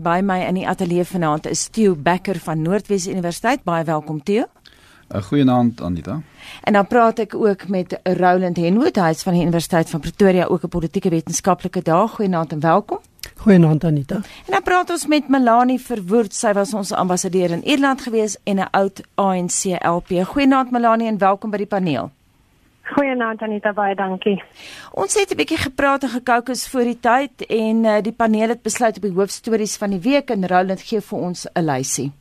By my in die ateljee vanaand is Theo Becker van Noordwes Universiteit. Baie welkom Theo. 'n Goeienaand Anita. En dan praat ek ook met Roland Henwood, hy is van die Universiteit van Pretoria, ook 'n politieke wetenskaplike dag. Goeienaand en welkom. Goeienaand Anita. En dan praat ons met Melanie Verwoerd. Sy was ons ambassadeur in Ierland gewees en 'n oud ANC LP. Goeienaand Melanie en welkom by die paneel. Goeienaand Anita, baie dankie. Ons het 'n bietjie gepraat en gekookus voor die tyd en uh, die paneel het besluit op die hoofstories van die week en Roland gee vir ons 'n lysie.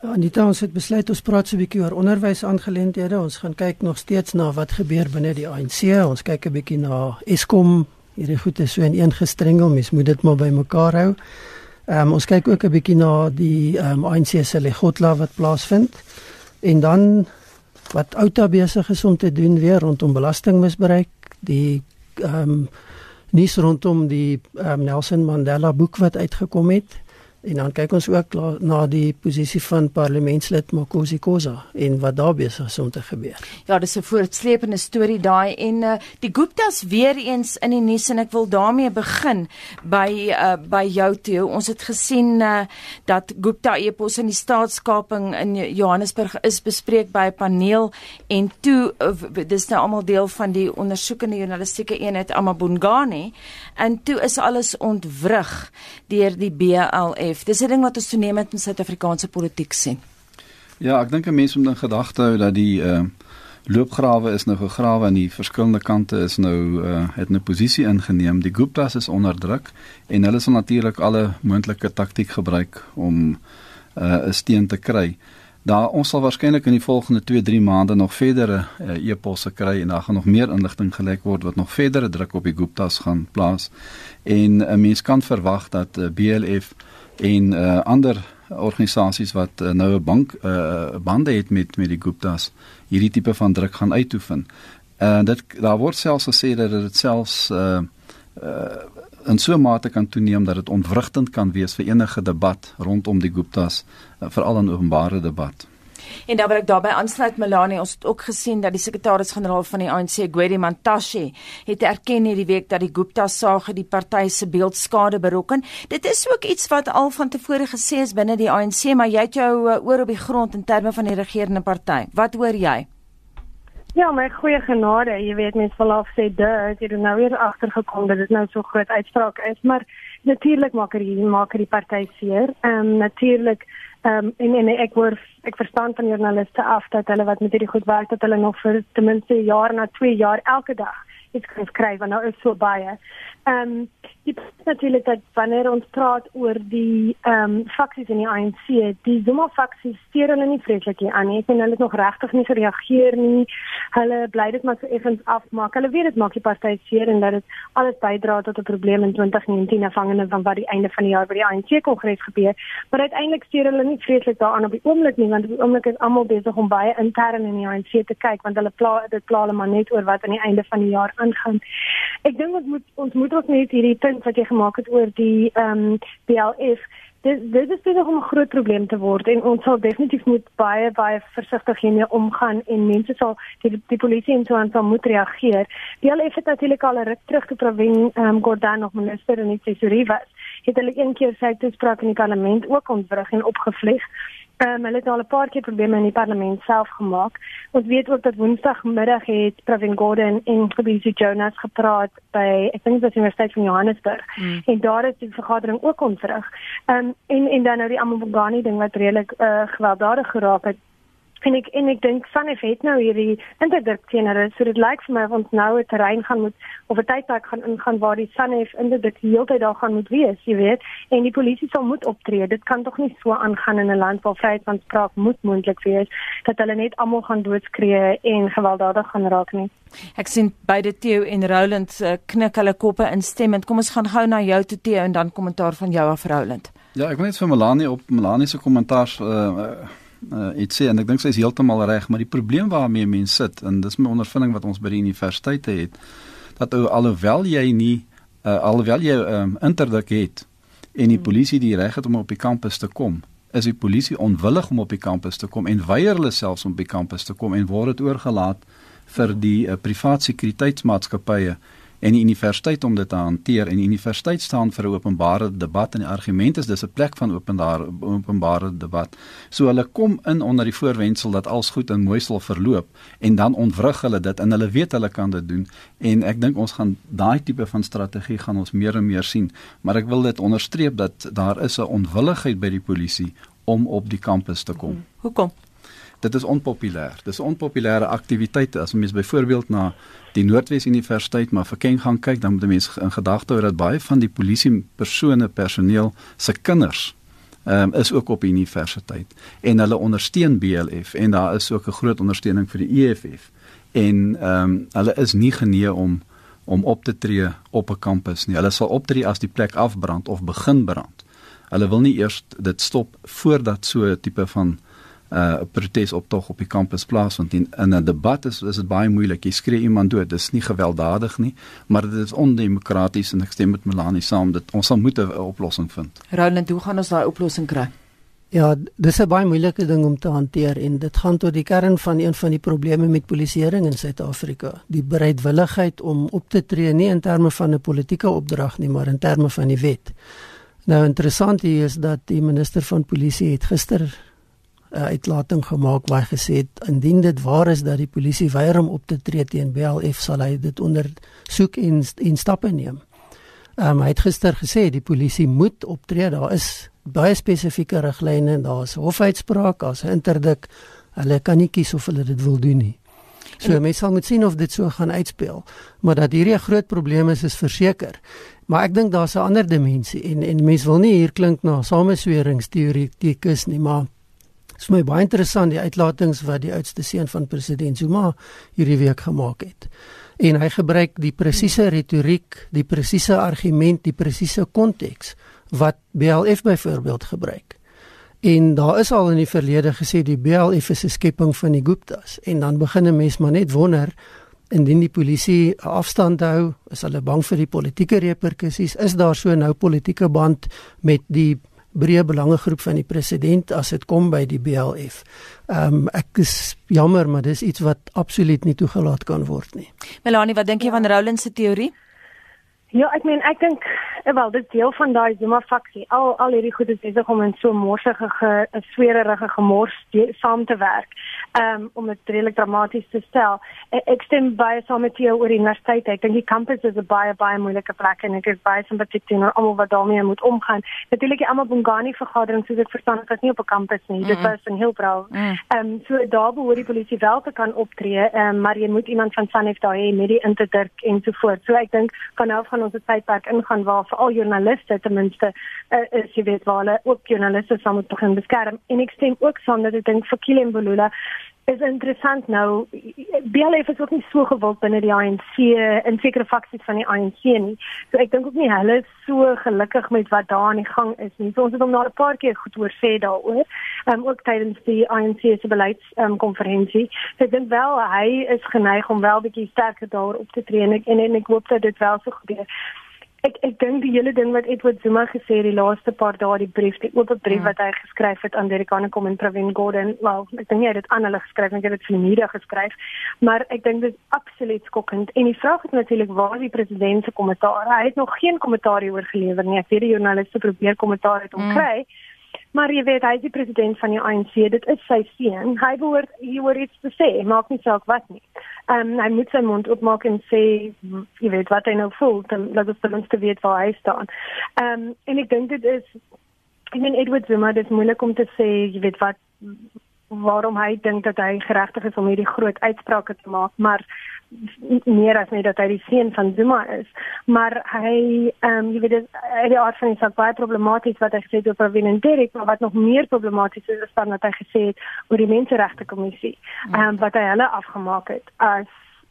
Anita, ons het besluit ons praat so 'n bietjie oor onderwysaangeleenthede. Ons gaan kyk nog steeds na wat gebeur binne die ANC. Ons kyk 'n bietjie na Eskom. Hierdie goed is so in een gestrengel. Mens moet dit maar bymekaar hou. Ehm um, ons kyk ook 'n bietjie na die ehm um, ANC se legotla wat plaasvind. En dan wat Outa besig is om te doen weer rondom belastingmisbruik, die ehm um, nuus rondom die um, Nelson Mandela boek wat uitgekom het En dan kyk ons ook na die posisie van parlementslid Makosi Khoza en wat daar besig is om te gebeur. Ja, dis 'n voortsleepende storie daai en uh, die Guptas weer eens in die nuus en ek wil daarmee begin by uh, by jou toe. Ons het gesien uh, dat Gupta epos in die staatskaping in Johannesburg is bespreek by 'n paneel en toe uh, dis nou almal deel van die ondersoekende journalistieke eenheid Amabungane en toe is alles ontwrig deur die BLF besef. Dis 'n ding wat ons toenemend in Suid-Afrikaanse politiek sien. Ja, ek dink 'n mens moet in gedagte hou dat die uh loopgrawe is nou gegrawe aan die verskillende kante is nou uh het 'n posisie ingeneem. Die Guptas is onder druk en hulle sal natuurlik alle moontlike taktik gebruik om uh 'n steen te kry. Daar ons sal waarskynlik in die volgende 2-3 maande nog verdere uh, e-posse kry en daar gaan nog meer inligting gelek word wat nog verdere druk op die Guptas gaan plaas. En 'n uh, mens kan verwag dat uh, BLF en uh, ander organisasies wat uh, nou 'n bank uh, bande het met met die Guptas hierdie tipe van druk gaan uitoefen. En uh, dit daar word selfs gesê dat dit selfs uh, uh, in so 'n mate kan toeneem dat dit ontwrigtend kan wees vir enige debat rondom die Guptas, uh, veral in openbare debat. En dan wil ek daarbey aansluit Melanie, ons het ook gesien dat die sekretaris-generaal van die ANC, Gwedi Mantashe, het erken hierdie week dat die Gupta sage die party se beeld skade berokken. Dit is ook iets wat al van tevore gesê is binne die ANC, maar jy het jou uh, oor op die grond in terme van die regerende party. Wat hoor jy? Ja, my goeie genade, jy weet mens wil af sê dit, jy het nou weer agtergekom dat dit nou so groot uitspraak is, maar natuurlik maak er hier maak er die party seer. Ehm um, natuurlik Ehm um, en en ek hoor ek verstaan van joernaliste af dat hulle wat met hierdie goed werk dat hulle nog vir ten minste 'n jaar na 2 jaar elke dag iets kan skryf want nou is so baie. Ehm um, is natuurlik dat wanneer ons praat oor die ehm um, faksies in die ANC, die Zuma faksies steur hulle nie vreeslik hier aan nie. Ek en hulle het nog regtig nie gereageer nie. Hulle bly dit maar so effens afmaak. Hulle weet dit maak die party seer en dat dit alles bydra tot 'n probleem in 2019 afhangende van wat die einde van die jaar by die ANC kongres gebeur. Maar uiteindelik steur hulle nie vreeslik daaraan op die oomblik nie want op die oomblik is almal besig om baie intern in die ANC te kyk want hulle pla dit pla hulle maar net oor wat aan die einde van die jaar aangaan. Ek dink ons moet ons moet ook net hierdie punt wat jy gemaak het oor die ehm um, BLF Dit dit is om 'n groot probleem te word en ons sal definitief moet baie baie versigtig hiermee omgaan en mense sal die, die polisie en so aan sal moet reageer. Die LF het natuurlik al 'n ruk terug te Provin ehm um, Gordhan nog minister in die tesorie was. Het hulle een keer sy toespraak in die parlement ook ontwrig en opgevlieg. Um, hulle het al 'n paar keer probleme in die parlement self gemaak. Ons weet ook dat Woensdagmiddag het Pravin Gordhan en Kobisi Jonas gepraat by ek dink dit was Universiteit van Johannesburg mm. en daar is die vergadering ook ontwrig. Ehm um, en en dan nou die Amabongani ding wat redelik uh, gewelddadig geraak het en ek en ek dink van ek het nou hierdie interdik teenoor so dit lyk vir my of ons nou 'n terrein gaan moet of 'n tydperk gaan ingaan waar die Sanef interdik heeltyd daar gaan moet wees jy weet en die polisie sal moet optree. Dit kan tog nie so aangaan in 'n land waar vryheid van spraak moet moontlik wees dat hulle net almal gaan doodskree en gewelddadig gaan raak nie. Ek sien beide Theo en Roland uh, knik hulle koppe instemmend kom ons gaan gou na jou toe Theo en dan kommentaar van jou af Roland. Ja ek wil net vir Melanie op Melanie se kommentaar uh, uh, iets sê en ek dink sy is heeltemal reg, maar die probleem waarmee mense sit en dis my ondervinding wat ons by die universiteite het, dat ou alhoewel jy nie uh, alhoewel jy um, interdik het en die polisie die reg het om op die kampus te kom, is die polisie onwillig om op die kampus te kom en weier hulle selfs om op die kampus te kom en word dit oorgelaat vir die uh, privaat sekuriteitsmaatskappye en die universiteit om dit te hanteer en die universiteit staan vir 'n openbare debat en die argument is dis 'n plek van openbare openbare debat. So hulle kom in onder die voorwendsel dat alles goed en mooi sal verloop en dan ontwrig hulle dit en hulle weet hulle kan dit doen en ek dink ons gaan daai tipe van strategie gaan ons meer en meer sien, maar ek wil dit onderstreep dat daar is 'n onwilligheid by die polisie om op die kampus te kom. Hmm. Hoekom? Dit is onpopulêr. Dis 'n onpopulêre aktiwiteit as mens byvoorbeeld na die Noordwes Universiteit maar vir Ken gaan kyk, dan moet mense in gedagte hou dat baie van die polisie persone, personeel se kinders um, is ook op universiteit en hulle ondersteun BLF en daar is ook 'n groot ondersteuning vir die EFF. En ehm um, hulle is nie genee om om op te tree op 'n kampus nie. Hulle sal optree as die plek afbrand of begin brand. Hulle wil nie eers dit stop voordat so 'n tipe van 'n uh, protesoptog op die kampus plaasvind in 'n debat is is dit baie moeilik. Jy skree iemand dood. Dis nie gewelddadig nie, maar dit is ondemokraties en ek stem met Melanie saam dat ons sal moet 'n oplossing vind. Roland, hoe gaan ons daai oplossing kry? Ja, dis 'n baie moeilike ding om te hanteer en dit gaan tot die kern van een van die probleme met polisieering in Suid-Afrika. Die bereidwilligheid om op te tree nie in terme van 'n politieke opdrag nie, maar in terme van die wet. Nou interessant hier is dat die minister van polisie het gister 'n uh, uitlating gemaak waar hy gesê het indien dit waar is dat die polisie weier om op te tree teen BLF sal hy dit ondersoek en in stappe neem. Um, hy het gister gesê die polisie moet optree. Daar is baie spesifieke riglyne, daar's hofuitspraak, daar's 'n interdik. Hulle kan nie kies of hulle dit wil doen nie. So mense sal moet sien of dit so gaan uitspeel, maar dat hierdie 'n groot probleem is is verseker. Maar ek dink daar's 'n ander dimensie en en mense wil nie hier klink na samesweringsteoretikus nie, maar is my baie interessant die uitlatings wat die oudste seun van president Zuma hierdie week gemaak het. En hy gebruik die presiese retoriek, die presiese argument, die presiese konteks wat BLF byvoorbeeld gebruik. En daar is al in die verlede gesê die BLF is 'n skepping van die Guptas en dan begin 'n mens maar net wonder indien die polisie afstand hou, is hulle bang vir die politieke reperkusies, is daar so nou politieke band met die breë belangegroep van die president as dit kom by die BLF. Ehm um, ek is jammer, maar dis iets wat absoluut nie toegelaat kan word nie. Melanie, wat dink jy van Roland se teorie? Ja, ek meen ek dink eh, wel dit deel van daai Zuma faksie. Al al hierdie goed is besig om in so morsige, 'n sweererige gemors saam te werk. Um om dit redelik dramaties te stel. Ek, ek stem baie saam met jou oor die universiteit. Ek dink die kampus is 'n baie baie moeilike plek en ek is baie simpatiek teenoor almal wat daarmee moet omgaan. Natuurlik die almal Bongani vergadering soos ek verstaan het, was nie op 'n kampus nie. Mm. Dit was in Hillbrow. Mm -hmm. Um so daar behoort die polisie wel te kan optree. Um maar jy moet iemand van Sanef daar hê met die interdirk en so voort. So ek dink van nou ons tydperk ingaan waar vir al joernaliste ten minste uh, is jy weet waar hulle ook joernaliste sal moet begin beskerm. En ek stem ook saam dat ek dink vir Kilian Bolula is interessant nou BLF is ook nie so gewild binne die ANC in sekere faksies van die ANC nie. So ek dink ook nie hulle is so gelukkig met wat daar aan die gang is nie. So ons het hom nou 'n paar keer goed oor sê daaroor. Ehm um, ook tydens die ANC se beleids ehm um, konferensie. So ek dink wel hy is geneig om wel bietjie sterker daar op te tree en ek en, en ek hoop dat dit wel so gebeur. Ek ek dink die hele ding wat Edward Zuma gesê het die laaste paar dae die brief, die oop brief mm. wat hy geskryf het aan Derek Hanekom en Pravin Gordhan, wel, ek dink hy het dit aan hulle geskryf, ek het dit vir die media geskryf, maar ek dink dit is absoluut skokkend. En die vraag is natuurlik waar is die president se kommentaar? Hy het nog geen kommentaar hieroor gelewer nie. Ek weet die joernaliste probeer kommentaar uit hom mm. kry. Maar jy weet hy is die president van die ANC. Dit is sy seun. Hy behoort hieroor iets te sê. Maak nie saak wat nie. Ehm um, hy moet sy mond oopmaak en sê jy weet wat hy nou voel, dan laat ons ten minste weet waar hy staan. Ehm um, en ek dink dit is ek meen Edward Zuma, dit is moeilik om te sê jy weet wat waarom hy dink dat hy geregtig is om hierdie groot uitsprake te maak, maar meer as net dat hy die seun van Zuma is, maar hy ehm um, jy weet dit die aard van die saak baie problematies wat hy gesê het oor en Derek, maar wat nog meer problematies is, is dan dat hy gesê het oor die menseregte kommissie, ehm um, wat hy hulle afgemaak het as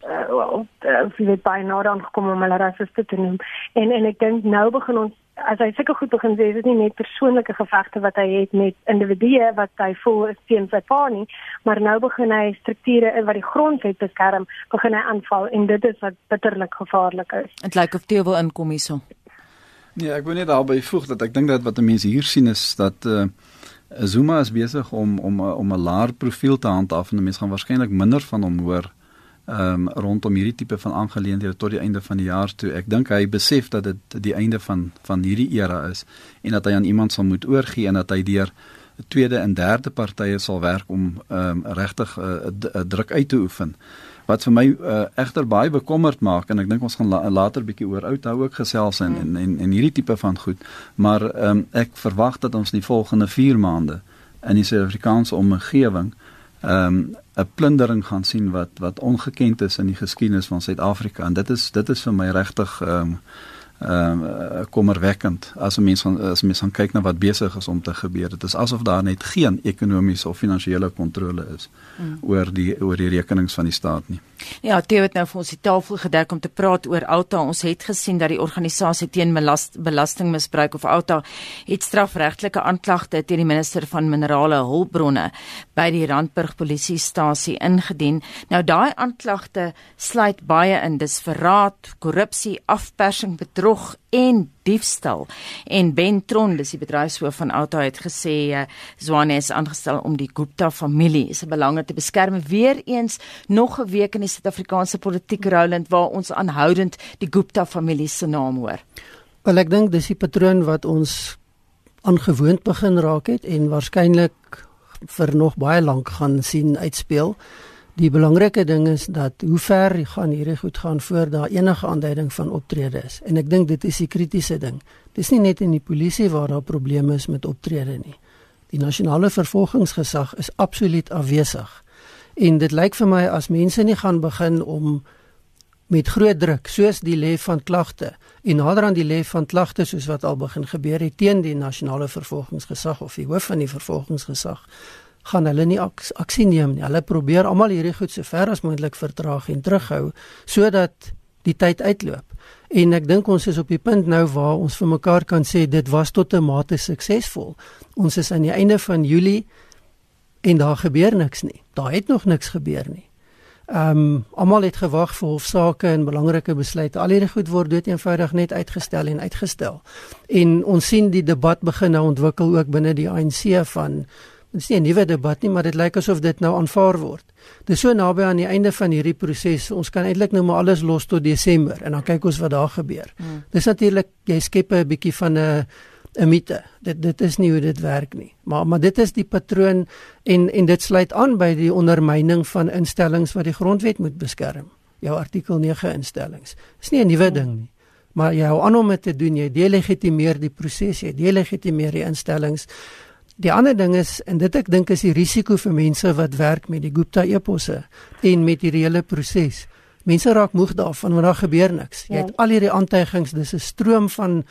uh, wel, uh, jy weet baie nou dan gekom om hulle rasiste te noem. En en ek dink nou begin ons as hy seker goed begin sê, is dit nie net persoonlike gevegte wat hy het met individue wat hy voel is teen sy pa nie, maar nou begin hy strukture wat die grondwet beskerm, begin hy aanval en dit is wat bitterlik gevaarlik is. Dit lyk of Theo wil inkom hierso. Nee, ek wil net daarby voeg dat ek dink dat wat mense hier sien is dat uh Zuma is besig om om om 'n laer profiel te handhaaf en mense gaan waarskynlik minder van hom hoor um, rondom hierdie tipe van aangeleenthede tot die einde van die jaar toe. Ek dink hy besef dat dit die einde van van hierdie era is en dat hy aan iemand sal moet oorgee en dat hy deur tweede en derde partye sal werk om ehm um, regtig 'n uh, uh, druk uit te oefen. Wat vir my uh, egter baie bekommerd maak en ek dink ons gaan la later bietjie oor Outhou ook gesels en, en en en hierdie tipe van goed, maar ehm um, ek verwag dat ons die volgende 4 maande in die Suid-Afrikaanse omgewing ehm um, 'n plundering gaan sien wat wat ongekend is in die geskiedenis van Suid-Afrika. En dit is dit is vir my regtig ehm um, ehm um, kommerwekkend as 'n mens van as mens gaan kyk na wat besig is om te gebeur. Dit is asof daar net geen ekonomiese of finansiële kontrole is mm. oor die oor die rekenings van die staat nie. Ja, Theo het nou vir ons die tafel gedek om te praat oor Alta. Ons het gesien dat die organisasie teen belastingmisbruik of Alta het strafregtelike aanklagte teen die minister van minerale hulpbronne by die Randburg polisiestasie ingedien. Nou daai aanklagte sluit baie in dis verraad, korrupsie, afpersing, bedrog en diefstal. En Ben Tron, dis die bedryfshoof van Auto het gesê uh, Zwane is aangestel om die Gupta familie se belange te beskerm. Weereens nog 'n week in die Suid-Afrikaanse politiek roulend waar ons aanhoudend die Gupta familie se naam hoor. Wel ek dink dis die patroon wat ons aangewoond begin raak het en waarskynlik vir nog baie lank gaan sien uitspeel. Die belangrike ding is dat hoe ver gaan hierdie goed gaan voor daar enige aanduiding van optrede is. En ek dink dit is die kritiese ding. Dis nie net in die polisie waar daar probleme is met optrede nie. Die nasionale vervolgingsgesag is absoluut afwesig. En dit lyk vir my as mense nie gaan begin om met groot druk soos die lê van klagte en nader aan die lê van klagte soos wat al begin gebeur het teen die nasionale vervolgingsgesag of die hoof van die vervolgingsgesag gaan hulle nie aks, aksie neem nie. Hulle probeer almal hierdie goed so ver as moontlik vertraag en terughou sodat die tyd uitloop. En ek dink ons is op die punt nou waar ons vir mekaar kan sê dit was tot 'n mate suksesvol. Ons is aan die einde van Julie en daar gebeur niks nie. Daar het nog niks gebeur nie. Ehm um, almal het gewag vir hofsaake en belangrike besluite. Al hierdie goed word dood eenvoudig net uitgestel en uitgestel. En ons sien die debat begin nou ontwikkel ook binne die ANC van Dit is nie 'n nuwe debat nie, maar dit lyk asof dit nou aanvaar word. Dis so naby aan die einde van hierdie proses. Ons kan eintlik nou maar alles los tot Desember en dan kyk ons wat daar gebeur. Hmm. Dis natuurlik jy skep 'n bietjie van 'n 'n mite. Dit dit is nie hoe dit werk nie. Maar maar dit is die patroon en en dit sluit aan by die ondermyning van instellings wat die grondwet moet beskerm. Jou artikel 9 instellings. Dis nie 'n nuwe hmm. ding nie. Maar jy hou aan om dit te doen. Jy delegitimeer die proses, jy delegitimeer die instellings. Die ander ding is en dit ek dink is die risiko vir mense wat werk met die Gupta eposse en met hierdie hele proses. Mense raak moeg daarvan want daar gebeur niks. Jy het ja. al hierdie aantuigings, dis 'n stroom van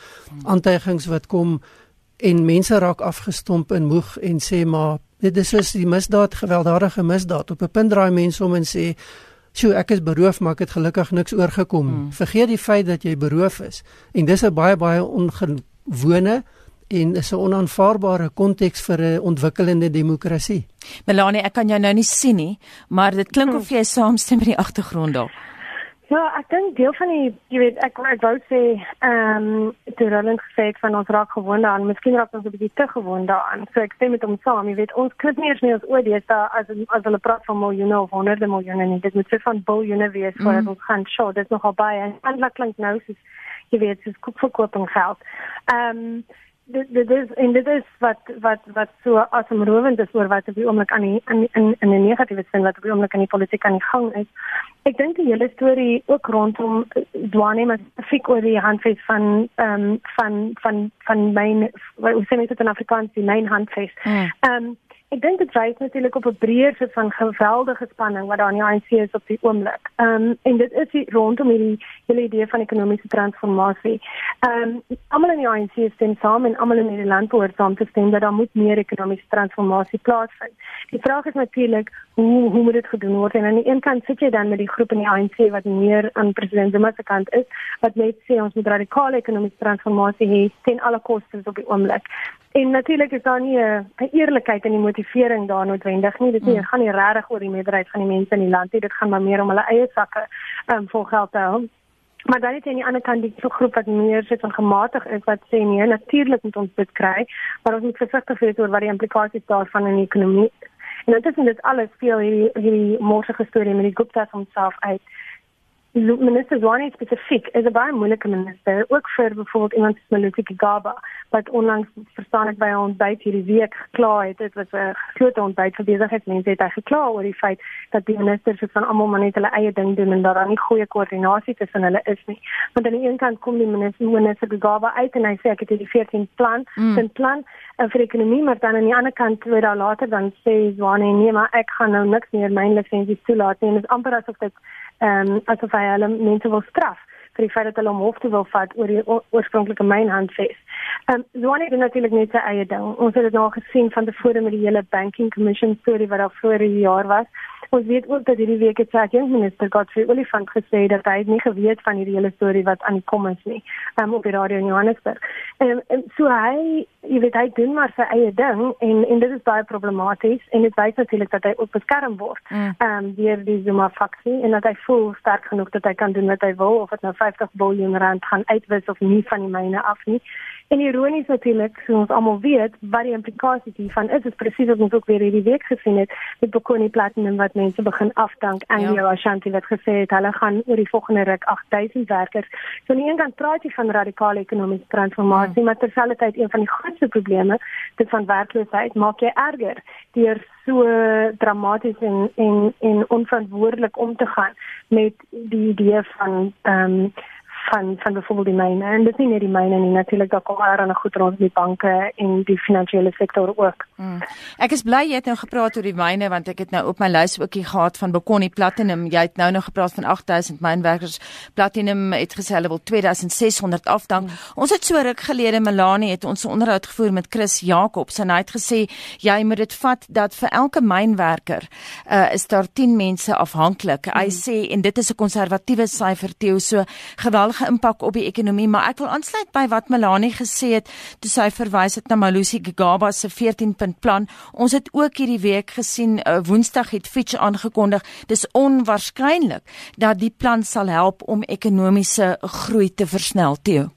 aantuigings wat kom en mense raak afgestomp en moeg en sê maar dit is soos die misdaad, gewelddadige misdaad. Op 'n punt draai mense om en sê Sjoe, ek is beroof maar ek het gelukkig niks oorgekom. Hmm. Vergeet die feit dat jy beroof is. En dis 'n baie baie ongewone en is 'n onaanvaarbare konteks vir 'n ontwikkelende demokrasie. Melanie, ek kan jou nou nie sien nie, maar dit klink of jy saamstem met die agtergrond daar. Ja, ek dink deel van die, jy weet, ek ek wou sê, ehm, um, die rolling gesê van ons raak gewoond daaraan, miskien raak ons 'n bietjie te gewoond daaraan. So ek stem met hom saam, jy weet, ons kry nie eens meer ons oordees daar as as hulle praat van miljoene of honderde miljoene nie. Dit moet se van biljoene wees mm. ons gaan show. Dit is nogal baie en eintlik klink nou soos jy weet, soos koopverkoping geld. Ehm um, dit dit is en dit is wat wat wat so asemrowend is oor wat op die oomblik aan die in in in 'n negatiewe sin wat op die oomblik aan die politiek aan die gang is. Ek dink die hele storie ook rondom eh, Dwane maar spesifiek oor die handves van ehm um, van van van myn wat sê net in Afrikaans die myn handves. Hmm. Ehm um, Ek dink dit wys natuurlik op 'n breër soort van geweldige spanning wat daar in die ANC is op die oomblik. Ehm um, en dit is die, rondom hierdie hele idee van ekonomiese transformasie. Ehm um, almal in die ANC stem saam en almal in die land behoort saam te stem dat daar moet meer ekonomiese transformasie plaasvind. Die vraag is natuurlik hoe hoe moet dit gedoen word? En aan die een kant sit jy dan met die groep in die ANC wat meer aan president Zuma se kant is wat net sê ons moet radikale ekonomiese transformasie hê ten alle koste op die oomblik. En natuurlik is daar nie 'n eerlikheid in die motivering daar noodwendig nie. Dit nie, mm. gaan nie regtig oor die meerderheid van die mense in die land nie. Dit gaan maar meer om hulle eie sakke um, vol geld te hou. Maar dan het jy aan die ander kant die so groep wat meer sit van gematig is wat sê nee, natuurlik moet ons dit kry, maar ons moet versigtig wees oor wat die implikasies daarvan in die ekonomie En intussen dit alles speel hierdie hierdie morsige storie met die Gupta's homself uit minister Zwane spesifiek is 'n baie moeilike minister ook vir byvoorbeeld iemand soos Malusi Gigaba wat onlangs verstaan ek by 'n ontbyt hierdie week gekla het dit was 'n groot ontbyt vir besigheidsmense het hy gekla oor die feit dat die ministers so van almal maar net hulle eie ding doen en daar nie goeie koördinasie tussen hulle is nie want aan die een kant kom die minister minister Gigaba uit en hy sê ek het hierdie 14 plan mm. 'n plan uh, vir ekonomie maar dan aan die ander kant weer daar later dan sê Zwane nee maar ek gaan nou niks meer my lisensie toelaat nie en dit is amper asof dit ehm um, asof hy hulle mense wil straf vir die feit dat hulle hom hof toe wil vat oor die oorspronklike mynhandves. Ehm um, Zwane het natuurlik net sy eie ding. Ons het dit nou gesien van tevore met die hele banking commission storie wat daar voor die jaar was. Ons weet ook dat hierdie week het sy minister Godfrey Olifant gesê dat hy nie geweet van hierdie hele storie wat aan die kom is nie. Ehm um, op die radio in Johannesburg. Ehm um, so hy, jy weet hy doen maar sy eie ding en en dit is baie problematies en dit wys natuurlik dat hy ook beskerm word. Mm. Ehm mm. um, deur die Zuma faksie en dat hy voel sterk genoeg dat hy kan doen wat hy wil of dit nou 50 miljard rand gaan uitwis of nie van die myne af nie. En ironies natuurlik, so ons almal weet, wat die implikasies hiervan is, is presies wat ons ook weer hierdie week gesien het met Bokoni Platinum wat mense begin afdank en ja. Ashanti wat gesê het hulle gaan oor die volgende ruk 8000 werkers. So aan die een kant praat jy van radikale ekonomiese transformasie, hmm. maar terselfdertyd een van die grootste probleme, dit van werkloosheid, maak jy erger deur so dramaties en en en onverantwoordelik om te gaan met die idee van ehm um, van van byvoorbeeld die myne en dit is nie net die myne nie natuurlik daar kom daar aan goed rond die banke en die finansiële sektor ook. Hmm. Ek is bly jy het nou gepraat oor die myne want ek het nou op my lys ookie gehad van Bokoni Platinum. Jy het nou nog gepraat van 8000 mynwerkers. Platinum het gesê hulle wil 2600 afdank. Hmm. Ons het so ruk gelede Melanie het ons onderhoud gevoer met Chris Jacobs en hy het gesê jy moet dit vat dat vir elke mynwerker uh, is daar 10 mense afhanklik. Hmm. Hy sê en dit is 'n konservatiewe syfer Theo so geweldig geweldige impak op die ekonomie, maar ek wil aansluit by wat Melanie gesê het toe sy verwys het na Malusi Gigaba se 14-punt plan. Ons het ook hierdie week gesien uh, Woensdag het Fitch aangekondig dis onwaarskynlik dat die plan sal help om ekonomiese groei te versnel, Theo.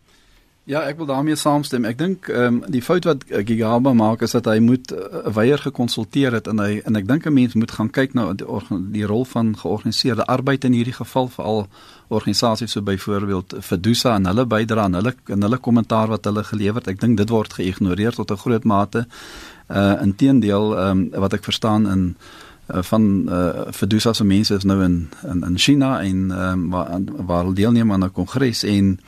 Ja, ek wil daarmee saamstem. Ek dink ehm um, die fout wat Gigaba maak is dat hy moet uh, weier gekonsulteer het en hy en ek dink 'n mens moet gaan kyk na die, die rol van georganiseerde arbeid in hierdie geval veral organisasies so byvoorbeeld Fedusa en hulle bydra en hulle en hulle kommentaar wat hulle gelewer het. Ek dink dit word geïgnoreer tot 'n groot mate. Uh inteendeel ehm um, wat ek verstaan in uh, van uh, Fedusa se mense is nou in in, in China en ehm um, waar waar hulle deelneem aan 'n kongres en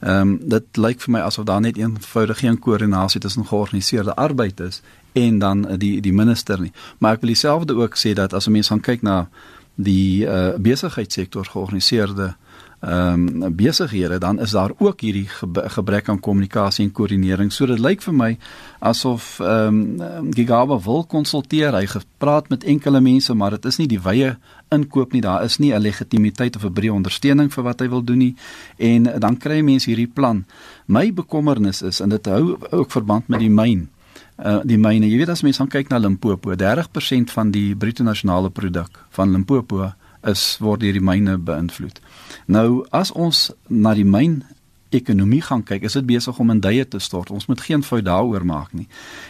Ehm um, dit lyk vir my asof daar net eenvoudig geen koördinasie tussen georganiseerde arbeid is en dan die die minister nie. Maar ek wil dieselfde ook sê dat as 'n mens gaan kyk na die uh, besigheidssektor georganiseerde ehm um, besighede dan is daar ook hierdie gebrek aan kommunikasie en koördinering. So dit lyk vir my asof ehm um, Gigaba wil konsulteer. Hy gepraat met enkele mense, maar dit is nie die wye inkoop nie. Daar is nie 'n legitimiteit of 'n breë ondersteuning vir wat hy wil doen nie. En dan kry mense hierdie plan. My bekommernis is en dit hou ook verband met die myn. Uh, die myne, jy weet as mense kyk na Limpopo, 30% van die bruto nasionale produk van Limpopo is word deur die myne beïnvloed. Nou as ons na die myn ekonomie gaan kyk, is dit besig om in duie te stort. Ons moet geen fout daaroor maak nie.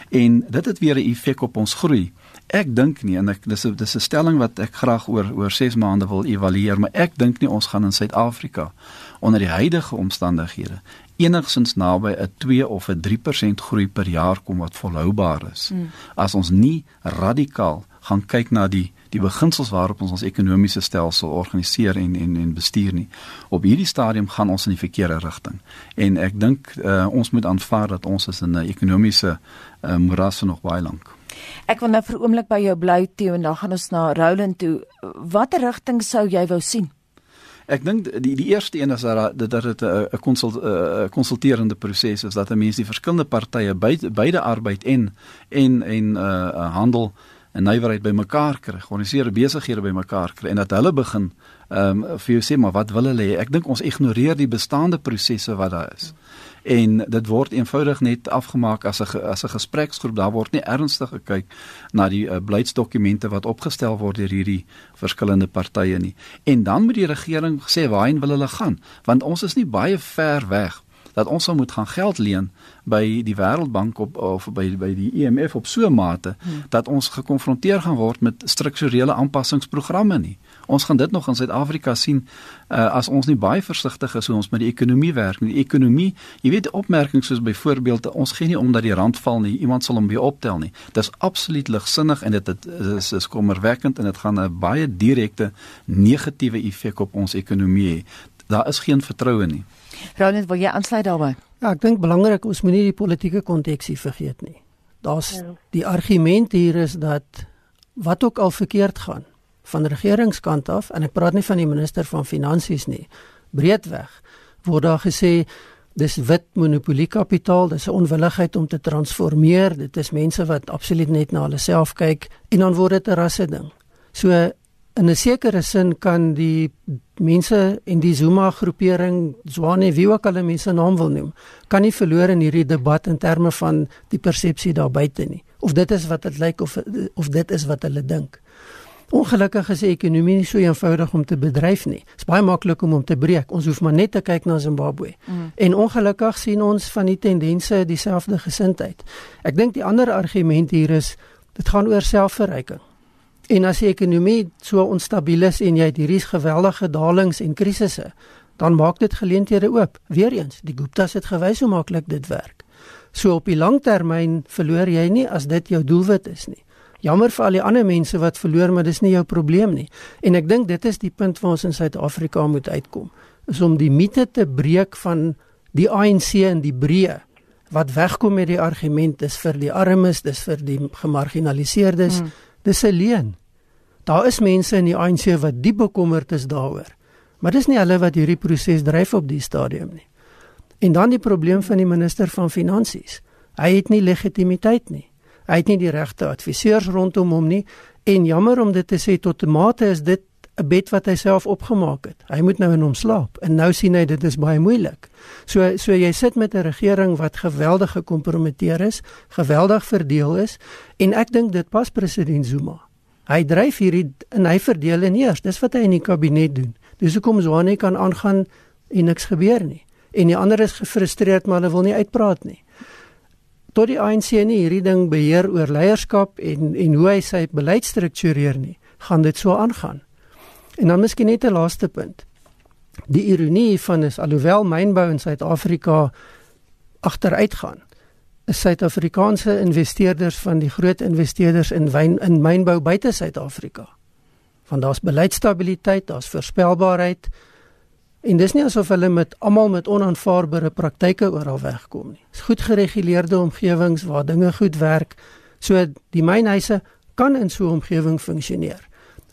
En dit het weer 'n effek op ons groei. Ek dink nie en ek dis 'n dis 'n stelling wat ek graag oor oor 6 maande wil evalueer, maar ek dink nie ons gaan in Suid-Afrika onder die huidige omstandighede enigsins naby 'n 2 of 'n 3% groei per jaar kom wat volhoubaar is. Mm. As ons nie radikaal gaan kyk na die die beginsels waarop ons ons ekonomiese stelsel organiseer en en en bestuur nie. Op hierdie stadium gaan ons in die verkeerde rigting. En ek dink uh, ons moet aanvaar dat ons is in 'n ekonomiese uh, morasse nog baie lank. Ek wil nou vir oomblik by jou bly toe en dan gaan ons na Roland toe. Watter rigting sou jy wou sien? Ek dink die die eerste een is dat dat dit 'n konsult 'n konsulterende proses is dat mense die verskillende partye beide, beide arbeid en en en 'n uh, handel en nywerheid bymekaar kry, georganiseerde besighede bymekaar kry en dat hulle begin ehm um, vir jou sê maar wat wil hulle hê? Ek dink ons ignoreer die bestaande prosesse wat daar is. En dit word eenvoudig net afgemaak as 'n as 'n gespreksgroep daar word nie ernstig gekyk na die uh, beleidsdokumente wat opgestel word deur hierdie verskillende partye nie en dan moet die regering sê waarheen wil hulle gaan want ons is nie baie ver weg dat ons sou moet gaan geld leen by die Wêreldbank op of by by die IMF op so 'n mate hmm. dat ons gekonfronteer gaan word met strukturele aanpassingsprogramme nie. Ons gaan dit nog in Suid-Afrika sien uh, as ons nie baie versigtig is hoe ons met die ekonomie werk nie. Die ekonomie, jy weet opmerkings soos byvoorbeeld ons gee nie om dat die rand val nie, iemand sal hom weer optel nie. Dis absoluut ligsinnig en dit is is kommerwekkend en dit gaan 'n baie direkte negatiewe effek op ons ekonomie hê. Daar is geen vertroue nie. Roland, wil jy aansluit daarbey? Ja, ek dink belangrik ons moenie die politieke konteksie vergeet nie. Daar's ja. die argument hier is dat wat ook al verkeerd gaan van regeringskant af en ek praat nie van die minister van finansies nie, breedweg word daar gesê dis wit monopoliekapitaal, dis 'n onwilligheid om te transformeer, dit is mense wat absoluut net na hulle self kyk en dan word dit 'n rasse ding. So in 'n sekere sin kan die mense in die Zuma groepering, Zwane wie ook al mense naam wil noem, kan nie verloor in hierdie debat in terme van die persepsie daar buite nie. Of dit is wat dit lyk of of dit is wat hulle dink. Ongelukkig is die ekonomie nie so eenvoudig om te bedryf nie. Dit is baie maklik om hom te breek. Ons hoef maar net te kyk na Zimbabwe. Mm. En ongelukkig sien ons van die tendense dieselfde gesindheid. Ek dink die ander argument hier is dit gaan oor selfverryking. En as die ekonomie so onstabiel is en jy het hierdie geweldige dalings en krisisse, dan maak dit geleenthede oop. Weereens, die Gupta's het gewys hoe maklik dit werk. So op die langtermyn verloor jy nie as dit jou doelwit is nie. Jammer vir al die ander mense wat verloor, maar dis nie jou probleem nie. En ek dink dit is die punt waar ons in Suid-Afrika moet uitkom, is om die mite te breek van die ANC en die breë wat wegkom met die argument dis vir die armes, dis vir die gemarginaliseerdes, hmm. Dis 'n leuen. Daar is mense in die ANC wat diep bekommerd is daaroor. Maar dis nie hulle wat hierdie proses dryf op die stadium nie. En dan die probleem van die minister van finansies. Hy het nie legitimiteit nie. Hy het nie die regte adviseurs rondom hom nie en jammer om dit te sê tot 'n mate is dit 'n bed wat hy self opgemaak het. Hy moet nou in hom slaap en nou sien hy dit is baie moeilik. So so jy sit met 'n regering wat geweldig gekompromiteer is, geweldig verdeel is en ek dink dit pas president Zuma. Hy dryf hierdie en hy verdeel en eers, dis wat hy in die kabinet doen. Dis hoekom Zwane kan aangaan en niks gebeur nie. En die ander is gefrustreerd maar hulle wil nie uitpraat nie tot die ANC nie hierdie ding beheer oor leierskap en en hoe hy sy beleid struktureer nie, gaan dit so aangaan. En dan miskien net 'n laaste punt. Die ironie van is alhoewel mynbou in Suid-Afrika agteruit gaan, is Suid-Afrikaanse investeerders van die groot investeerders in wyn in mynbou buite Suid-Afrika. Want daar's beleidsstabiliteit, daar's voorspelbaarheid, En dis nie asof hulle met almal met onaanvaarbare praktyke oral wegkom nie. Dis goed gereguleerde omgewings waar dinge goed werk. So die mynhuise kan in so 'n omgewing funksioneer.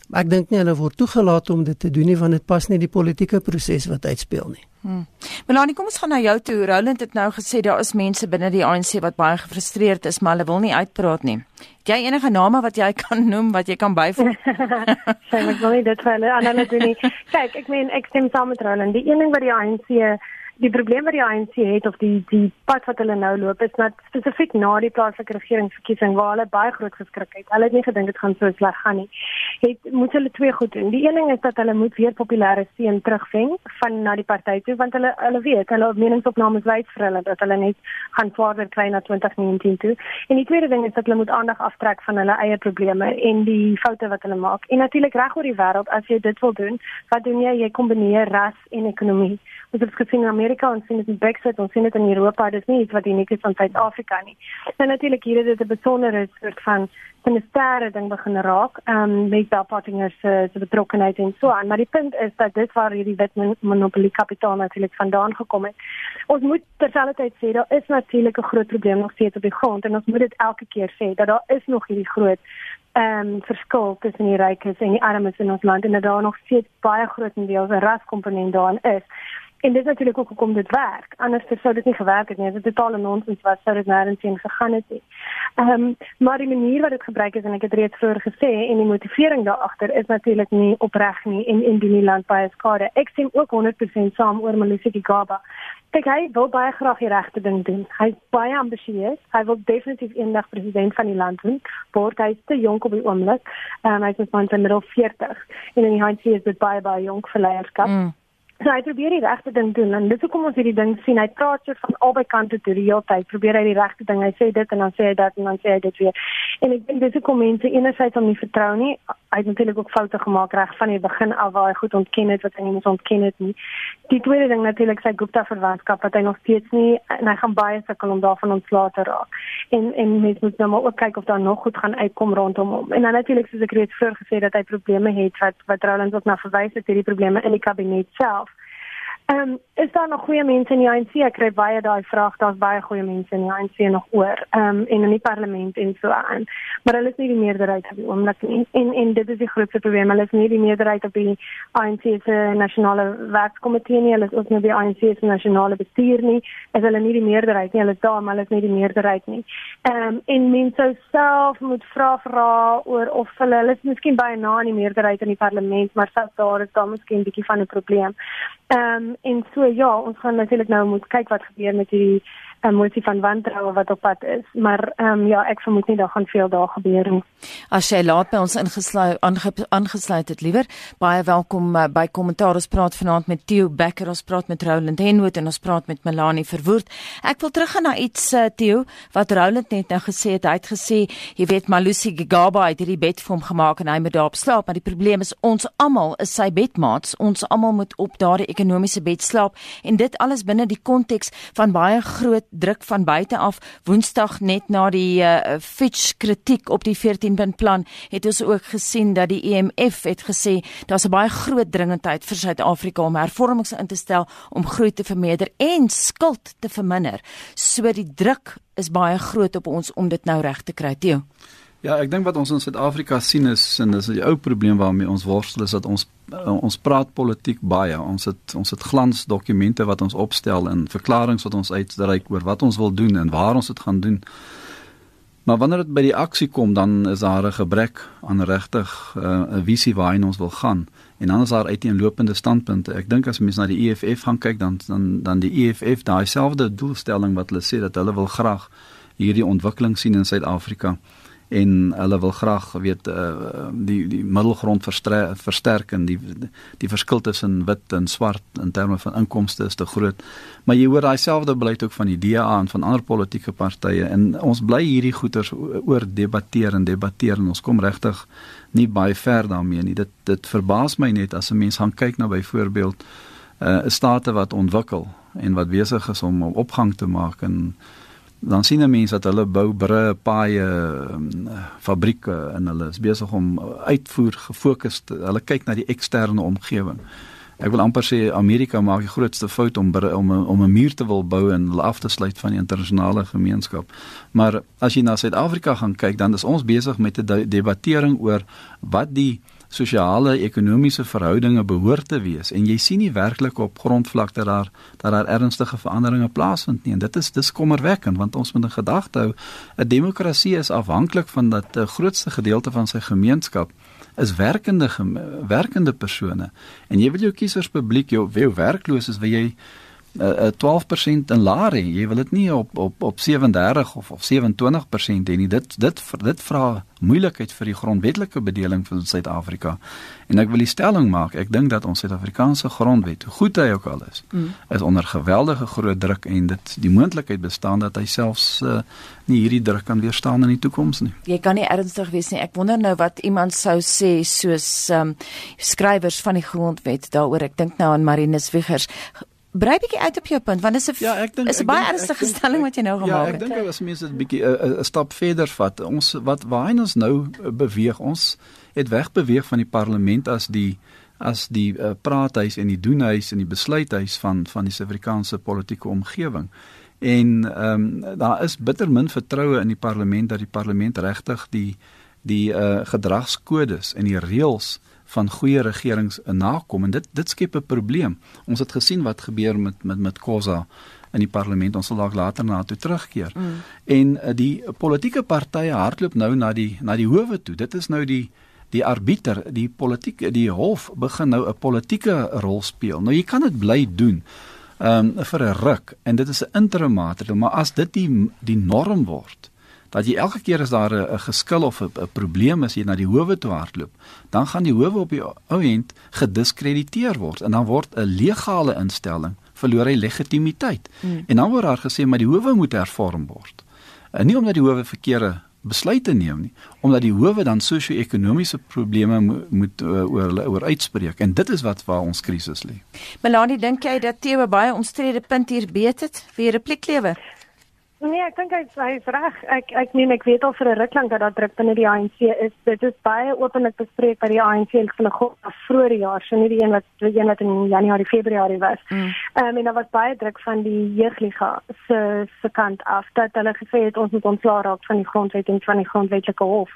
Maar ek dink nie hulle word toegelaat om dit te doen nie want dit pas nie die politieke proses wat uitspeel nie. Hmm. Melanie, kom ons gaan na jou toe. Roland het nou gesê daar is mense binne die ANC wat baie gefrustreerd is, maar hulle wil nie uitpraat nie. Het jy enige name wat jy kan noem wat jy kan byvoeg? Sy moet wel dit vir hulle aan hulle doen nie. Kyk, ek meen ek stem saam met Roland. Die een ding wat die ANC die probleem wat die ANC het of die die pad wat hulle nou loop is net spesifiek na die plaaslike regeringsverkiesing waar hulle baie groot geskrik het. Hulle het nie gedink dit gaan so sleg gaan nie. Het moet hulle twee goed doen. Die een ding is dat hulle moet weer populêre steun terugveng van na die party toe want hulle hulle weet hulle meningsopnames wys vir hulle dat hulle net gaan vorder kry na 2019 toe. En die tweede ding is dat hulle moet aandag aftrek van hulle eie probleme en die foute wat hulle maak. En natuurlik reg oor die wêreld as jy dit wil doen, wat doen jy? Jy kombineer ras en ekonomie. Ons het gesien in Amerika, ons sien dit in Brexit, ons sien dit in Europa, dit is nie iets wat uniek is van Suid-Afrika nie. En natuurlik hier is dit 'n besondere soort van sinistère ding begin raak, ehm um, met partners se se betrokkenheid en so aan, maar die punt is dat dit waar hierdie wit monopolie kapitaal natuurlik vandaan gekom het. Ons moet terselfdertyd sê daar is natuurlik 'n groot probleem nog steeds op die grond en ons moet dit elke keer sê dat daar is nog hierdie groot ehm um, verskil tussen die rykes en die armes in ons land en dat daar nog steeds baie groot deel 'n raskomponent daarin is. En dit is natuurlik ook hoekom dit werk. Anders sou dit nie gewerk het nie. Dit is totale nonsens wat sou dit nêrens heen gegaan het nie. Ehm um, maar die manier wat dit gebruik is en ek het reeds vroeër gesê en die motivering daar agter is natuurlik nie opreg nie en in die land baie skade. Ek sien ook 100% saam oor Malusi Gaba. Kyk, hy wil baie graag die regte ding doen. Hy is baie ambisieus. Hy wil definitief eendag president van die land word. Word hy te jonk op die oomblik. Um, hy is van sy middel 40 en in die ANC is dit baie baie jonk vir leierskap. Mm. So hy probeer die regte ding doen en dis hoekom ons hierdie ding sien. Hy praat so van albei kante toe die hele tyd. Probeer hy die regte ding. Hy sê dit en dan sê hy dat en dan sê hy dit weer. En ek dink dis hoekom mense enerzijds hom nie vertrou nie. Hy het natuurlik ook foute gemaak reg van die begin af waar hy goed ontken het wat hy nie moes ontken het nie. Die tweede ding natuurlik sy Gupta verwantskap wat hy nog steeds nie en hy gaan baie sukkel om daarvan ontslae te raak. En en mense moet nou maar ook kyk of daar nog goed gaan uitkom rondom hom. En dan natuurlik soos ek reeds vroeër gesê dat hy probleme het wat wat Roland ook na verwys het hierdie probleme in die kabinet self. Ehm um, is daar nog goeie mense in die ANC? Ek kry baie daai vraag. Daar's baie goeie mense in die ANC nog oor. Ehm um, en in die parlement en so aan. Maar hulle is nie die meerderheid op die oomblik nie. En en dit is die grootste probleem. Hulle is nie die meerderheid op die ANC se nasionale werkskomitee nie. Hulle is ook nie die ANC se nasionale bestuur nie. Is hulle nie die meerderheid nie. Hulle is daar, maar hulle is nie die meerderheid nie. Ehm um, en mense self moet vra vra oor of hulle hulle is miskien baie na in die meerderheid in die parlement, maar selfs daar is daar miskien 'n bietjie van 'n probleem. Ehm um, en so ja, ons gaan natuurlik nou moet kyk wat gebeur met hierdie 'n motie van wantroue wat op pad is, maar ehm um, ja, ek vermoed nie daar gaan veel daar gebeur nie. As jy laat by ons ingesluit aangesluit het liewer, baie welkom uh, by kommentaar. Ons praat vanaand met Theo Becker, ons praat met Roland Henwood en ons praat met Melanie Verwoerd. Ek wil teruggaan na iets uh, Theo wat Roland net nou gesê het. Hy het gesê, jy weet Malusi Gigaba het hierdie bed vir hom gemaak en hy moet daarop slaap, maar die probleem is ons almal is sy bedmaats. Ons almal moet op daardie ekonomiese bed slaap en dit alles binne die konteks van baie groot druk van buite af woensdag net na die uh, Fitch kritiek op die 14-punt plan het ons ook gesien dat die IMF e het gesê daar's 'n baie groot dringendheid vir Suid-Afrika om hervormings in te stel om groei te vermeerder en skuld te verminder. So die druk is baie groot op ons om dit nou reg te kry, Theo. Ja, ek dink wat ons in Suid-Afrika sien is en dis 'n ou probleem waarmee ons worstel is dat ons uh, ons praat politiek baie. Ons het ons het glansdokumente wat ons opstel en verklaringe wat ons uitreik oor wat ons wil doen en waar ons dit gaan doen. Maar wanneer dit by die aksie kom, dan is daar 'n gebrek aan regtig uh, 'n uh, visie waarheen ons wil gaan. En dan is daar uiteenlopende standpunte. Ek dink as mense na die EFF gaan kyk, dan dan dan die EFF daai selfde doelstelling wat hulle sê dat hulle wil graag hierdie ontwikkeling sien in Suid-Afrika en hulle wil graag weet uh, die die middelgrond versterk en die die verskil tussen wit en swart in terme van inkomste is te groot. Maar jy hoor daai selfde beleid ook van die DA en van ander politieke partye en ons bly hierdie goeters oor debatteer en debatteer en ons kom regtig nie baie ver daarmee nie. Dit dit verbaas my net as 'n mens gaan kyk na byvoorbeeld 'n uh, state wat ontwikkel en wat besig is om opgang te maak en dan sien 'n mens dat hulle bou brûe, paaie, um, fabrieke en hulle is besig om uitvoer gefokus te, hulle kyk na die eksterne omgewing. Ek wil amper sê Amerika maak die grootste fout om om om 'n muur te wil bou en hulle af te sluit van die internasionale gemeenskap. Maar as jy na Suid-Afrika gaan kyk, dan is ons besig met 'n debattering oor wat die sosiale ekonomiese verhoudinge behoort te wees en jy sien nie werklik op grondvlak dat daar dat daar ernstige veranderinge plaasvind nie. En dit is dis kommerwekkend want ons moet in gedagte hou 'n demokrasie is afhanklik van dat die grootste gedeelte van sy gemeenskap is werkende werkende persone. En jy wil jou kiesers publiek jou, jou werkloos is wil jy uh, 12% in laer hê. Jy wil dit nie op op op 37 of of 27% hê nie. Dit dit dit vra moeilikheid vir die grondwetlike bedeling van Suid-Afrika. En ek wil die stelling maak, ek dink dat ons Suid-Afrikaanse grondwet, hoe goed hy ook al is, mm. is onder geweldige groot druk en dit die moontlikheid bestaan dat hy selfs uh, nie hierdie druk kan weerstaan in die toekoms nie. Jy kan nie ernstig wees nie. Ek wonder nou wat iemand sou sê soos um, skrywers van die grondwet daaroor. Ek dink nou aan Marinus Wiggers brei bietjie uit op jou punt want dis 'n ja, is 'n baie ernstige stelling wat jy nou gemaak het. Ja, ek dink as mense dit bietjie 'n stap verder vat, ons wat waarheen ons nou beweeg, ons het weg beweeg van die parlement as die as die uh, praathuis en die doenhuis en die besluithuis van van die Suid-Afrikaanse politieke omgewing. En ehm um, daar is bitter min vertroue in die parlement dat die parlement regtig die die uh, gedragskodes en die reëls van goeie regerings nakom en dit dit skep 'n probleem. Ons het gesien wat gebeur met met met Khoza in die parlement. Ons sal dalk later na toe terugkeer. Mm. En uh, die politieke partye hardloop nou na die na die howe toe. Dit is nou die die arbiter, die politiek die hof begin nou 'n politieke rol speel. Nou jy kan dit bly doen. Ehm um, vir 'n ruk en dit is 'n interim maatreël, maar as dit die die norm word, dat jy elke keer as daar 'n geskil of 'n probleem is hier na die howe toe hardloop, dan gaan die howe op die ou end gediskrediteer word en dan word 'n legale instelling verloor hy legitimiteit. Hmm. En dan word daar gesê maar die howe moet hervorm word. En nie omdat die howe verkeerde besluite neem nie, omdat die howe dan sosio-ekonomiese probleme mo moet uh, oor oor uitspreek en dit is wat waar ons krisis lê. Melanie, dink jy dat Theo baie omstrede punt hier beet het? Wie repliek lewer? Nee, ek dink hy hy is reg. Ek ek meen ek weet al vir 'n ruk lank dat daar druk binne die ANC is. Dit is baie openlik bespreek by die ANC en van 'n groot vroeë jaar, so nie die een wat die een wat in Januarie, Februarie was. Mm. Ehm mm. um, en daar was baie druk van die jeugliga se se kant af dat hulle gesê het ons moet ontslaa raak van die grondwet en van die grondwetlike hof.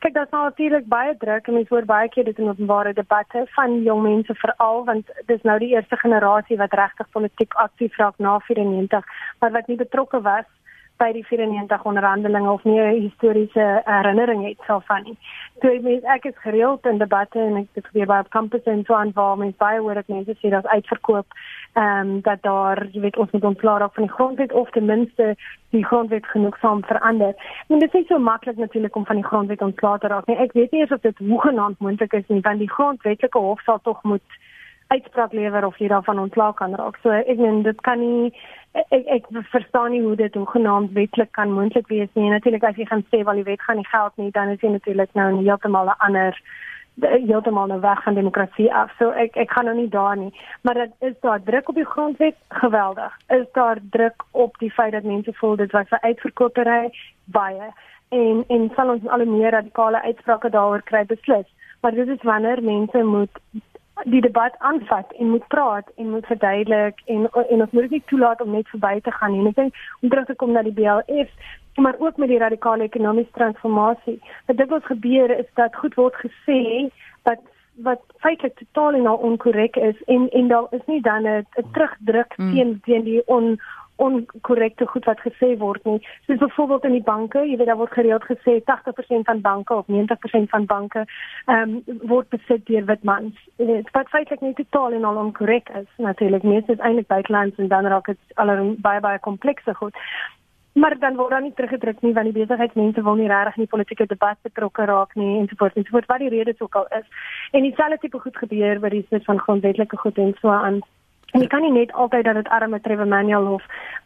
Kyk, daar's nou natuurlik baie druk en mense hoor baie keer dit in openbare debatte van jong mense veral want dis nou die eerste generasie wat regtig politiek aktief raak na 94, maar wat nie betrokke was by die 94 onderhandelinge of nie 'n historiese herinnering het daarvan nie. So ek meen ek is gereeld in debatte en ek het gebeur by op kampus en so aan waar mense baie hoor dat mense sê dat uitverkoop ehm um, dat daar jy weet ons moet ontklaar op van die grondwet of ten minste die grondwet genoegsaam verander. En dit is nie so maklik natuurlik om van die grondwet ontslae te raak nie. Ek weet nie eens of dit hoegenaamd moontlik is nie want die grondwetlike hof sal tog moet uitspraak lewer of jy daarvan ontslae kan raak. So ek meen dit kan nie ek ek verstaan nie hoe dit hoegenaamd wetlik kan moontlik wees nie. Natuurlik as jy gaan sê wel die wet gaan nie geld nie, dan is jy natuurlik nou heeltemal 'n ander heeltemal nou weg van demokrasie af. So ek ek gaan nou nie daar nie, maar dit is daar druk op die grondwet geweldig. Is daar druk op die feit dat mense voel dit was 'n uitverkopery baie en en sal ons al meer radikale uitsprake daaroor kry beslis. Maar dit is wanneer mense moet die debat aanvat en moet praat en moet verduidelik en en ons moet dit nie toelaat om net verby te gaan nie. Ek dink om terug te kom na die BLF, maar ook met die radikale ekonomiese transformasie. Wat dit wat gebeur is dat goed word gesê dat wat feitelik totaal en al onkorrek is en en daar is nie dan 'n terugdruk mm. teen teen die on onkorrekte goed wat gesê word nie. Soos byvoorbeeld in die banke, jy weet daar word gereeld gesê 80% van banke of 90% van banke ehm um, word besit deur wit mans. Dit wat feitelik nie totaal en al onkorrek is natuurlik. Meeste is eintlik buitelands en dan raak dit al baie baie komplekse goed. Maar dan word dan nie teruggedruk nie want die besigheidsmense wil nie regtig in die politieke debat betrokke raak nie en so voort en so voort wat die rede sou al is. En dieselfde tipe goed gebeur by die soort van grondwetlike goed en so aan. En jy kan nie net altyd dat dit arme Trevor Manuel of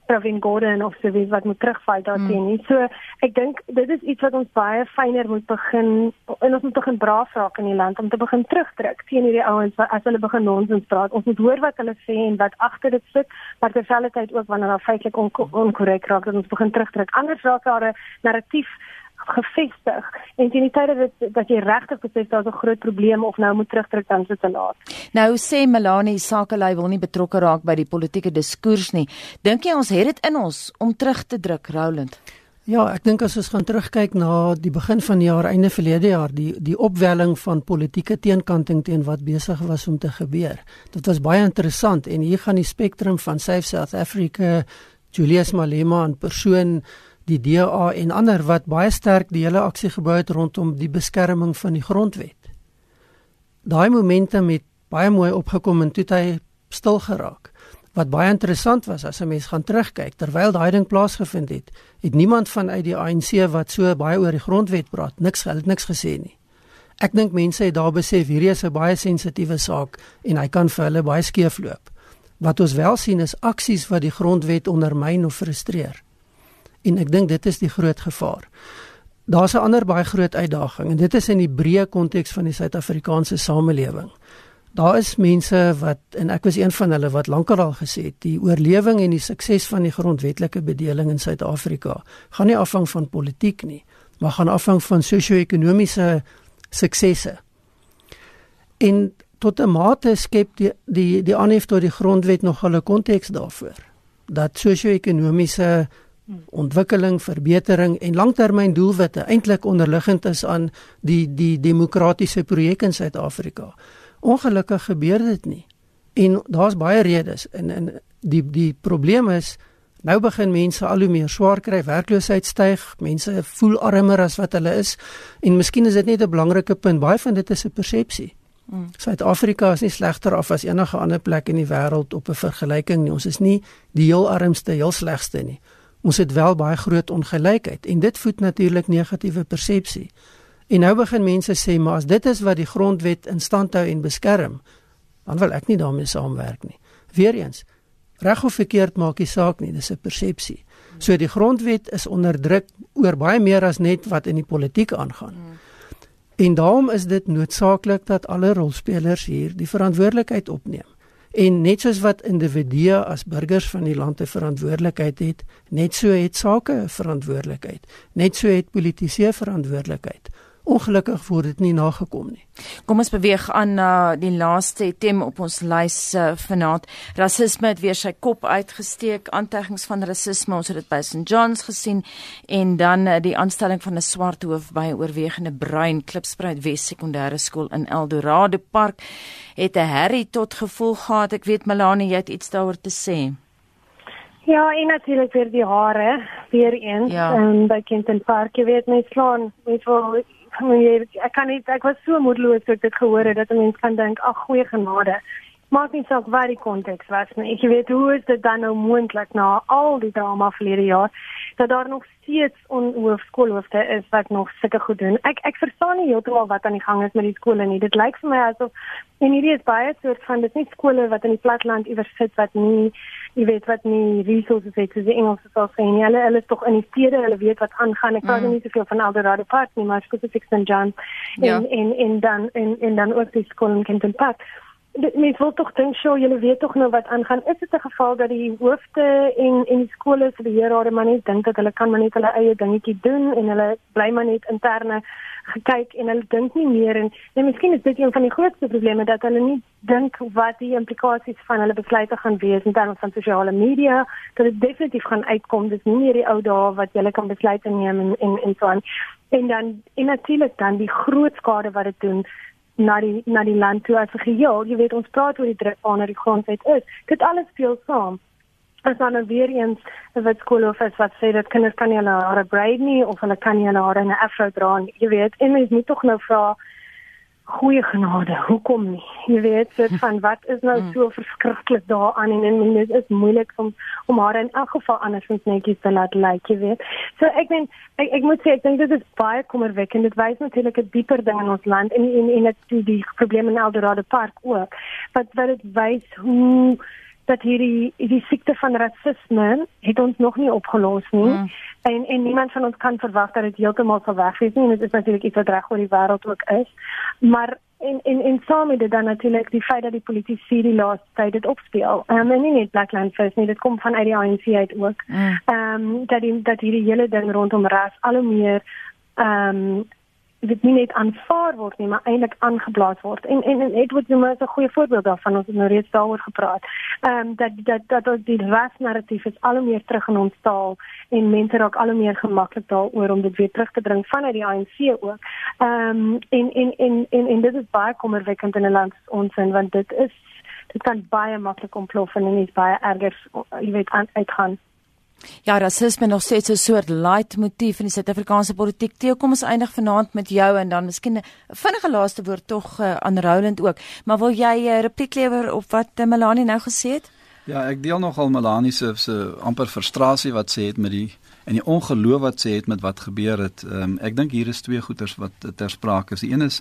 Pravin Gordhan of so iets wat moet terugval daarteen nie. So ek dink dit is iets wat ons baie fyner moet begin en ons moet begin braaf raak in die land om te begin terugdruk teen hierdie ouens as hulle begin nonsens praat. Ons moet hoor wat hulle sê en wat agter dit sit, maar terselfdertyd ook wanneer daar feitelik onkorrek raak, dat ons begin terugdruk. Anders raak daar 'n narratief gevestig en teen die tyd dat dat jy regtig besef daar's 'n groot probleem of nou moet terugtrek dan is dit te laat. Nou sê Melanie Sakelay wil nie betrokke raak by die politieke diskurs nie. Dink jy ons het dit in ons om terug te druk, Roland? Ja, ek dink as ons gaan terugkyk na die begin van die jaar, einde verlede jaar, die die opwelling van politieke teenkanting teen wat besig was om te gebeur. Dit was baie interessant en hier gaan die spektrum van Save South Africa, Julius Malema en persoon die DA en ander wat baie sterk die hele aksie gebou het rondom die beskerming van die grondwet. Daai momentum het baie mooi opgekom en toe het hy stil geraak. Wat baie interessant was as 'n mens gaan terugkyk terwyl daai ding plaasgevind het, het niemand vanuit die ANC wat so baie oor die grondwet praat, niks hulle het niks gesê nie. Ek dink mense het daar besef hierdie is 'n baie sensitiewe saak en hy kan vir hulle baie skeefloop. Wat ons wel sien is aksies wat die grondwet ondermyn of frustreer en ek dink dit is die groot gevaar. Daar's 'n ander baie groot uitdaging en dit is in die breë konteks van die Suid-Afrikaanse samelewing. Daar is mense wat en ek was een van hulle wat lankal al gesê het die oorlewing en die sukses van die grondwetlike bedeling in Suid-Afrika gaan nie afhang van politiek nie, maar gaan afhang van sosio-ekonomiese suksesse. En tot 'n mate skep die die die aanhef tot die grondwet nog 'n konteks daarvoor dat sosio-ekonomiese ontwikkeling, verbetering en langtermyndoelwitte eintlik onderliggend is aan die die demokratiese projek in Suid-Afrika. Ongelukkig gebeur dit nie. En daar's baie redes en en die die probleem is nou begin mense al hoe meer swaar kry, werkloosheid styg, mense voel armer as wat hulle is en miskien is dit net 'n belangrike punt, baie van dit is 'n persepsie. Mm. Suid-Afrika is nie slegter af as enige ander plek in die wêreld op 'n vergelyking nie. Ons is nie die heel armste, heel slegste nie Ons het wel baie groot ongelykheid en dit voed natuurlik negatiewe persepsie. En nou begin mense sê maar as dit is wat die grondwet in stand hou en beskerm, dan wil ek nie daarmee saamwerk nie. Weereens, reg of verkeerd maak nie saak nie, dis 'n persepsie. So die grondwet is onderdruk oor baie meer as net wat in die politiek aangaan. En daarom is dit noodsaaklik dat alle rolspelers hier die verantwoordelikheid opneem. En net soos wat individue as burgers van die land 'n verantwoordelikheid het, net so het sake 'n verantwoordelikheid. Net so het politici 'n verantwoordelikheid. Ongelukkig word dit nie nagekom nie. Kom ons beweeg aan na die laaste item op ons lys uh, vanaand. Rasisme het weer sy kop uitgesteek. Aanteggings van rasisme, ons het dit by St John's gesien en dan uh, die aanstelling van 'n swart hoof by 'n oorwegende bruin Klipspruit Wes Sekondêre Skool in Eldorado Park het 'n herrie tot gevolg gehad. Ek weet Melanie, jy het iets daaroor te sê. Ja, en natuurlik weer die hare, weer eens ja. um, by Kenton Park. Jy weet, mens slaan, mens wil ek kan nie ek was so moedeloos toe ek dit gehoor het dat 'n mens kan dink ag goeie genade maak nie saak wat die konteks was nie ek weet hoe is dit dan nou moontlik na al die drama verlede jaar dat daar nog steeds onhoofskoolhoofde is wat nog sulke goed doen ek ek verstaan nie heeltemal wat aan die gang is met die skole nie dit lyk vir my asof en hierdie is baie soort van dit is nie skole wat in die platteland iewers sit wat nie jy weet wat nie resources het soos die Engelse sal sê nie. Hulle hulle is tog in die stede, hulle weet wat aangaan. Ek praat mm. nie soveel van Eldorado Park nie, maar spesifiek St. John ja. en en en dan en en dan ook die skool in Kenton Park. Mens wil tog dink, "Sjoe, julle weet tog nou wat aangaan." Is dit 'n geval dat die hoofde en en die skole se beheerrade maar net dink dat hulle kan maar net hulle eie dingetjie doen en hulle bly maar net interne gekyk en hulle dink nie meer en en miskien is dit een van die grootste probleme dat hulle nie dink wat die implikasies van hulle besluite gaan wees in terme van sosiale media dat dit definitief gaan uitkom dis nie meer die ou dae wat jy kan besluite neem en en en so aan en dan en natuurlik dan die groot skade wat dit doen na die na die land toe as geheel jy weet ons praat oor die druk waarna die grondwet is dit alles speel saam as dan nou weer eens wat skool of is wat sê dat kinders kan nie hulle hare braid nie of hulle kan nie hulle hare in 'n afro dra nie. Jy weet, en mens moet tog nou vra goeie genade, hoekom nie? Jy weet, dit van wat is nou hmm. so verskriklik daaraan en en dit is moeilik om om haar in elk geval andersins netjies te laat lyk, like, jy weet. So ek meen ek ek moet sê ek dink dit is baie kommerwekkend. Dit wys natuurlik 'n dieper ding in ons land en en en dit die probleme in Eldorado Park ook. Wat wat dit wys hoe dat hierdie die siekte van rasisme het ons nog nie opgelos nie mm. en en niemand van ons kan verwag dat dit heeltemal sal wegwees nie en dit is natuurlik iets wat reg oor die wêreld ook is maar en en en saam met dit dan natuurlik die feit dat die politici die laaste tyd dit opspeel um, en nie net Blackland First nie dit kom van uit die ANC uit ook mm. ehm mm. um, dat die dat hierdie hele ding rondom ras al hoe meer ehm um, dit nie net aanvaar word nie, maar eintlik aangeblaas word. En en, en Edward Zuma is 'n goeie voorbeeld daarvan. Ons het nou reeds daaroor gepraat. Ehm um, dat dat dat dat die rasnarratief is al hoe meer terug in ons taal en mense raak al hoe meer gemaklik daaroor om dit weer terug te bring vanuit die ANC ook. Ehm um, en, en en en en dit is baie kommerwekkend in 'n land soos ons en want dit is dit kan baie maklik ontplof en dit is baie erger jy weet uitgaan. Ja, rasisme nog steeds 'n soort leitmotief in die Suid-Afrikaanse politiek. Theo, kom ons eindig vanaand met jou en dan miskien 'n vinnige laaste woord tog uh, aan Roland ook. Maar wil jy 'n uh, repliek lewer op wat uh, Melanie nou gesê het? Ja, ek deel nogal Melanie se se amper frustrasie wat sê het met die en die ongeloof wat sê het met wat gebeur het. Um, ek dink hier is twee goeters wat ter sprake is. Die een is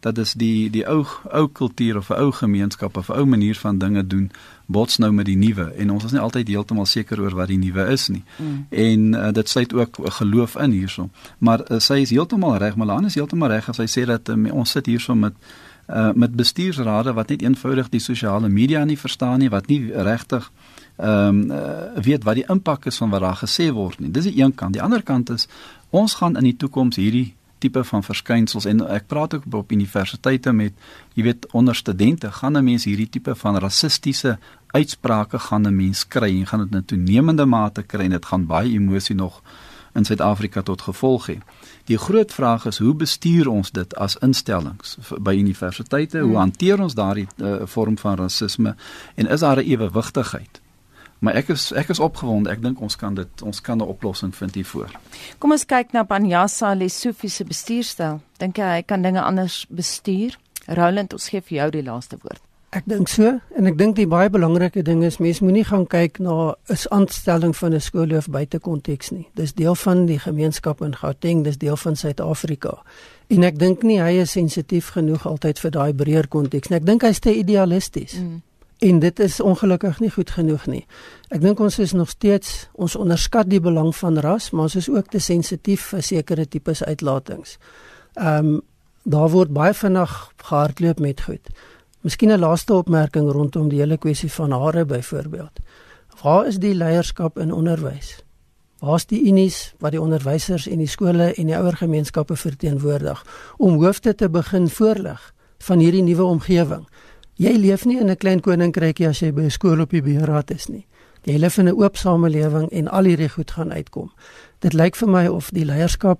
dat is die die ou ou kultuur of 'n ou gemeenskap of 'n ou manier van dinge doen bots nou met die nuwe en ons is nie altyd heeltemal seker oor wat die nuwe is nie. Mm. En uh, dit sluit ook geloof in hierso. Maar uh, sy is heeltemal reg, Malan is heeltemal reg as sy sê dat um, ons sit hierso met uh, met bestuursrade wat net eenvoudig die sosiale media nie verstaan nie, wat nie regtig ehm um, uh, weet wat die impak is van wat daar gesê word nie. Dis die een kant. Die ander kant is ons gaan in die toekoms hierdie tipe van verskynsels en ek praat ook op universiteite met jy weet onder studente gaan 'n mens hierdie tipe van rassistiese uitsprake gaan 'n mens kry en gaan dit in toenemende mate kry en dit gaan baie emosie nog in Suid-Afrika tot gevolg hê. Die groot vraag is hoe bestuur ons dit as instellings by universiteite? Hoe hmm. hanteer ons daardie uh, vorm van rasisme en is daar 'n ewewigtigheid? Maar ek is ek is opgewonde. Ek dink ons kan dit ons kan 'n oplossing vind hiervoor. Kom ons kyk na Banyasa Lesofie se bestuurstyl. Dink jy hy kan dinge anders bestuur? Roland, ons gee vir jou die laaste woord. Ek dink so en ek dink die baie belangrike ding is mens moenie gaan kyk na 'n aanstelling van 'n skoolhoof buite konteks nie. Dis deel van die gemeenskap in Gauteng, dis deel van Suid-Afrika. En ek dink nie hy is sensitief genoeg altyd vir daai breër konteks nie. Ek dink hy's te idealisties. Mm. En dit is ongelukkig nie goed genoeg nie. Ek dink ons is nog steeds ons onderskat die belang van ras, maar ons is ook te sensitief vir sekere tipes uitlatings. Ehm um, daar word baie vinnig gehardloop met goed. Miskien 'n laaste opmerking rondom die hele kwessie van hare byvoorbeeld. Waar is die leierskap in onderwys? Waar's die unies wat die onderwysers en die skole en die ouer gemeenskappe verteenwoordig om hoofde te begin voorlig van hierdie nuwe omgewing? Jy leef nie in 'n klein koninkrykie as jy by 'n skool op die beheerraad is nie. Jy leef in 'n oop samelewing en al hierdie goed gaan uitkom. Dit lyk vir my of die leierskap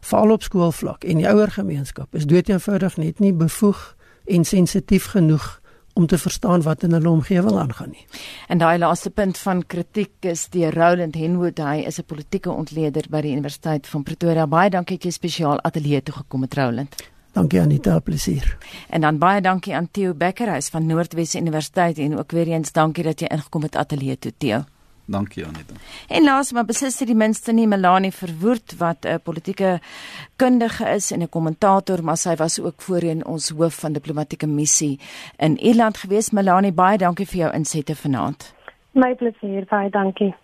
veral op skoolvlak en die ouer gemeenskap is doeteenvoudig net nie bevoeg en sensitief genoeg om te verstaan wat in hulle omgewing aangaan nie. En daai laaste punt van kritiek is die Roland Henwood, hy is 'n politieke ontleder by die Universiteit van Pretoria. Baie dankie dat jy spesiaal ateljee toe gekom het, Roland. Dankie Anita, plesier. En dan baie dankie aan Theo Beckerhuis van Noordwes Universiteit en ook weer eens dankie dat jy ingekom het ateljee toe, Theo. Dankie Anita. En laas maar beslis die minste nie Melanie Verwoerd wat 'n politieke kundige is en 'n kommentator, maar sy was ook voorheen ons hoof van diplomatieke missie in Ierland gewees. Melanie, baie dankie vir jou insette vanaand. My plesier, baie dankie.